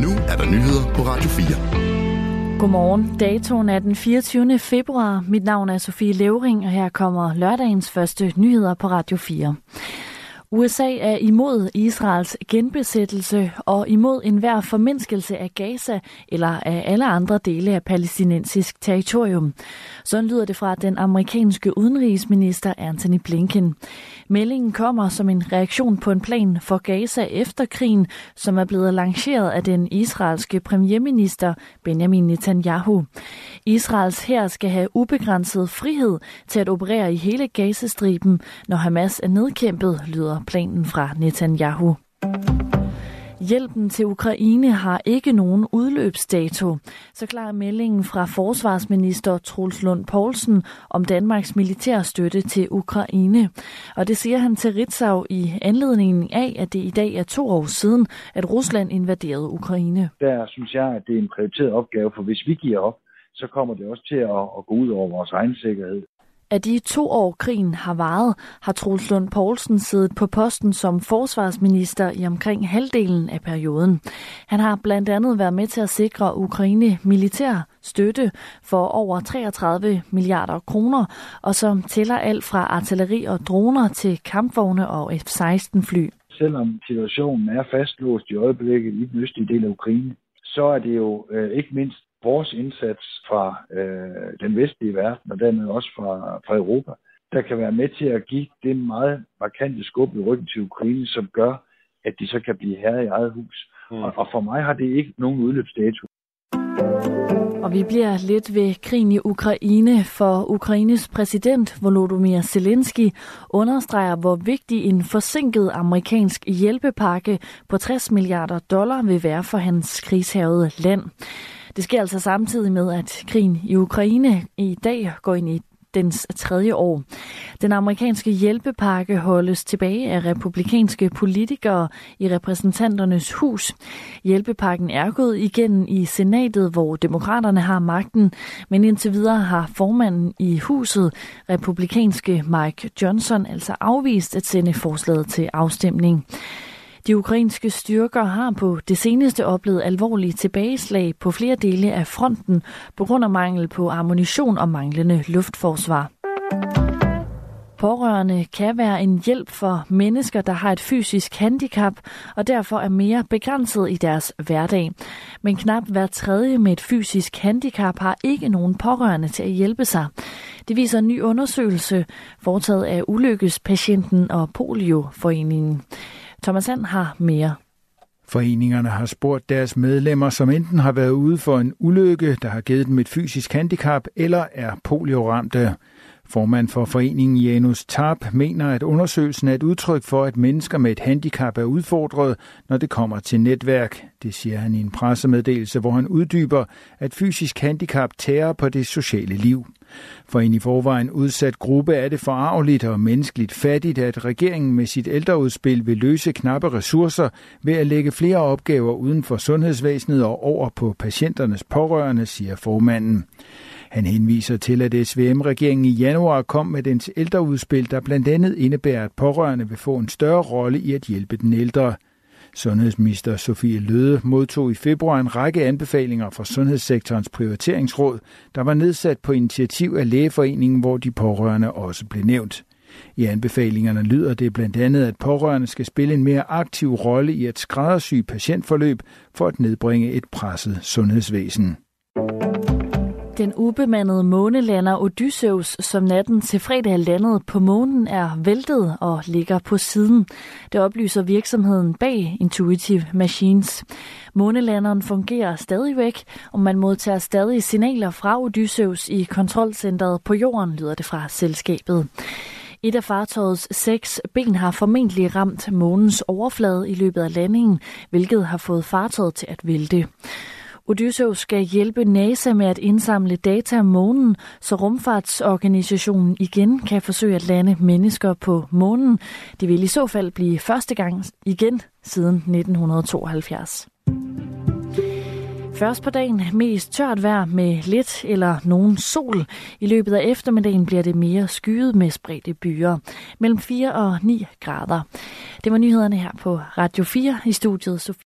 Nu er der nyheder på Radio 4. Godmorgen. Datoen er den 24. februar. Mit navn er Sofie Levering, og her kommer lørdagens første nyheder på Radio 4. USA er imod Israels genbesættelse og imod enhver formindskelse af Gaza eller af alle andre dele af palæstinensisk territorium. Sådan lyder det fra den amerikanske udenrigsminister Anthony Blinken. Meldingen kommer som en reaktion på en plan for Gaza efter krigen, som er blevet lanceret af den israelske premierminister Benjamin Netanyahu. Israels her skal have ubegrænset frihed til at operere i hele Gazastriben, når Hamas er nedkæmpet, lyder planen fra Netanyahu. Hjælpen til Ukraine har ikke nogen udløbsdato. Så klar meldingen fra forsvarsminister Troels Lund Poulsen om Danmarks militærstøtte til Ukraine. Og det siger han til Ritzau i anledningen af, at det i dag er to år siden, at Rusland invaderede Ukraine. Der synes jeg, at det er en prioriteret opgave, for hvis vi giver op, så kommer det også til at, at gå ud over vores egen sikkerhed. Af de to år krigen har varet, har Troels Lund Poulsen siddet på posten som forsvarsminister i omkring halvdelen af perioden. Han har blandt andet været med til at sikre Ukraine militær støtte for over 33 milliarder kroner, og som tæller alt fra artilleri og droner til kampvogne og F-16 fly. Selvom situationen er fastlåst i øjeblikket i den østlige del af Ukraine, så er det jo øh, ikke mindst vores indsats fra øh, den vestlige verden, og dermed også fra, fra Europa, der kan være med til at give det meget markante skub i ryggen til Ukraine, som gør, at de så kan blive herre i eget hus. Mm. Og, og for mig har det ikke nogen udløbsdato. Og vi bliver lidt ved krigen i Ukraine, for Ukraines præsident Volodymyr Zelensky understreger, hvor vigtig en forsinket amerikansk hjælpepakke på 60 milliarder dollar vil være for hans krigshavede land. Det sker altså samtidig med, at krigen i Ukraine i dag går ind i dens tredje år. Den amerikanske hjælpepakke holdes tilbage af republikanske politikere i repræsentanternes hus. Hjælpepakken er gået igennem i senatet, hvor demokraterne har magten, men indtil videre har formanden i huset, republikanske Mike Johnson, altså afvist at sende forslaget til afstemning. De ukrainske styrker har på det seneste oplevet alvorlige tilbageslag på flere dele af fronten på grund af mangel på ammunition og manglende luftforsvar. Pårørende kan være en hjælp for mennesker, der har et fysisk handicap og derfor er mere begrænset i deres hverdag. Men knap hver tredje med et fysisk handicap har ikke nogen pårørende til at hjælpe sig. Det viser en ny undersøgelse foretaget af Ulykkespatienten og Polioforeningen. Thomas Sand har mere. Foreningerne har spurgt deres medlemmer, som enten har været ude for en ulykke, der har givet dem et fysisk handicap, eller er polioramte. Formand for foreningen Janus Tarp mener, at undersøgelsen er et udtryk for, at mennesker med et handicap er udfordret, når det kommer til netværk. Det siger han i en pressemeddelelse, hvor han uddyber, at fysisk handicap tærer på det sociale liv. For en i forvejen udsat gruppe er det forarveligt og menneskeligt fattigt, at regeringen med sit ældreudspil vil løse knappe ressourcer ved at lægge flere opgaver uden for sundhedsvæsenet og over på patienternes pårørende, siger formanden. Han henviser til, at SVM-regeringen i januar kom med dens ældreudspil, der blandt andet indebærer, at pårørende vil få en større rolle i at hjælpe den ældre. Sundhedsminister Sofie Løde modtog i februar en række anbefalinger fra Sundhedssektorens prioriteringsråd, der var nedsat på initiativ af Lægeforeningen, hvor de pårørende også blev nævnt. I anbefalingerne lyder det blandt andet, at pårørende skal spille en mere aktiv rolle i at skræddersy patientforløb for at nedbringe et presset sundhedsvæsen. Den ubemandede månelander Odysseus, som natten til fredag landede på månen, er væltet og ligger på siden. Det oplyser virksomheden bag Intuitive Machines. Månelanderen fungerer stadigvæk, og man modtager stadig signaler fra Odysseus i kontrolcentret på jorden, lyder det fra selskabet. Et af fartøjets seks ben har formentlig ramt månens overflade i løbet af landingen, hvilket har fået fartøjet til at vælte. Odysseus skal hjælpe NASA med at indsamle data om månen, så rumfartsorganisationen igen kan forsøge at lande mennesker på månen. Det vil i så fald blive første gang igen siden 1972. Først på dagen mest tørt vejr med lidt eller nogen sol. I løbet af eftermiddagen bliver det mere skyet med spredte byer. Mellem 4 og 9 grader. Det var nyhederne her på Radio 4 i studiet Sofie.